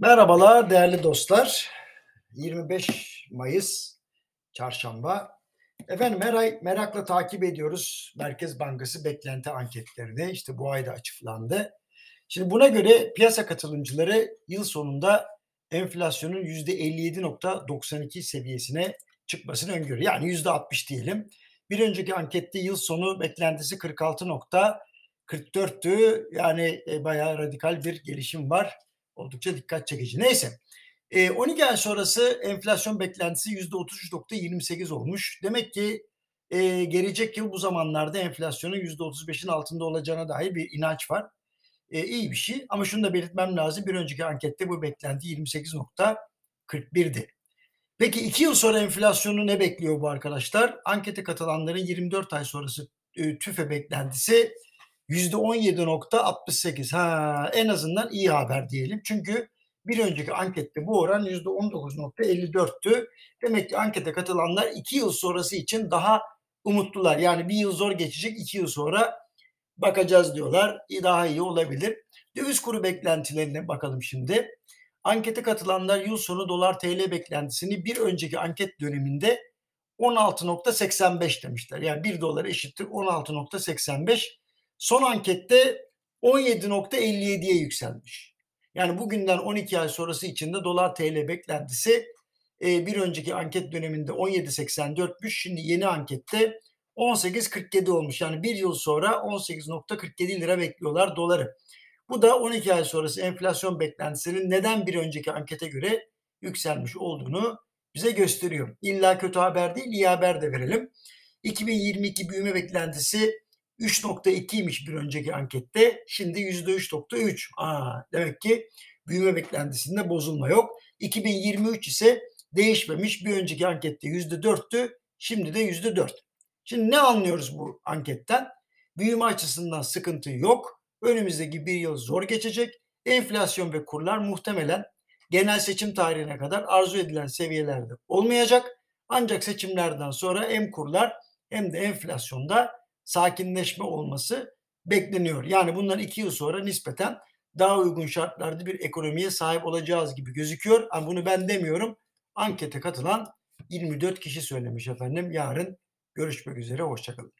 Merhabalar değerli dostlar. 25 Mayıs Çarşamba. Efendim her ay merakla takip ediyoruz Merkez Bankası beklenti anketlerini. İşte bu ayda açıklandı. Şimdi buna göre piyasa katılımcıları yıl sonunda enflasyonun %57.92 seviyesine çıkmasını öngörüyor. Yani %60 diyelim. Bir önceki ankette yıl sonu beklentisi 46.44'tü. Yani e, bayağı radikal bir gelişim var oldukça dikkat çekici. Neyse. E, 12 ay sonrası enflasyon beklentisi %33.28 olmuş. Demek ki gelecek yıl bu zamanlarda enflasyonun %35'in altında olacağına dair bir inanç var. E, iyi bir şey ama şunu da belirtmem lazım. Bir önceki ankette bu beklenti 28.41'di. Peki iki yıl sonra enflasyonu ne bekliyor bu arkadaşlar? Ankete katılanların 24 ay sonrası TÜFE beklentisi %17.68. Ha, en azından iyi haber diyelim. Çünkü bir önceki ankette bu oran %19.54'tü. Demek ki ankete katılanlar iki yıl sonrası için daha umutlular. Yani bir yıl zor geçecek, iki yıl sonra bakacağız diyorlar. Daha iyi olabilir. Döviz kuru beklentilerine bakalım şimdi. Ankete katılanlar yıl sonu dolar TL beklentisini bir önceki anket döneminde 16.85 demişler. Yani 1 dolar eşittir 16.85. Son ankette 17.57'ye yükselmiş. Yani bugünden 12 ay sonrası içinde dolar TL beklentisi e, bir önceki anket döneminde 17.84'müş. Şimdi yeni ankette 18.47 olmuş. Yani bir yıl sonra 18.47 lira bekliyorlar doları. Bu da 12 ay sonrası enflasyon beklentisinin neden bir önceki ankete göre yükselmiş olduğunu bize gösteriyor. İlla kötü haber değil, iyi haber de verelim. 2022 büyüme beklentisi 3.2'ymiş bir önceki ankette. Şimdi %3.3. Aa, demek ki büyüme beklentisinde bozulma yok. 2023 ise değişmemiş. Bir önceki ankette %4'tü. Şimdi de %4. Şimdi ne anlıyoruz bu anketten? Büyüme açısından sıkıntı yok. Önümüzdeki bir yıl zor geçecek. Enflasyon ve kurlar muhtemelen genel seçim tarihine kadar arzu edilen seviyelerde olmayacak. Ancak seçimlerden sonra hem kurlar hem de enflasyonda sakinleşme olması bekleniyor. Yani bundan iki yıl sonra nispeten daha uygun şartlarda bir ekonomiye sahip olacağız gibi gözüküyor. Ama bunu ben demiyorum. Ankete katılan 24 kişi söylemiş efendim. Yarın görüşmek üzere. Hoşçakalın.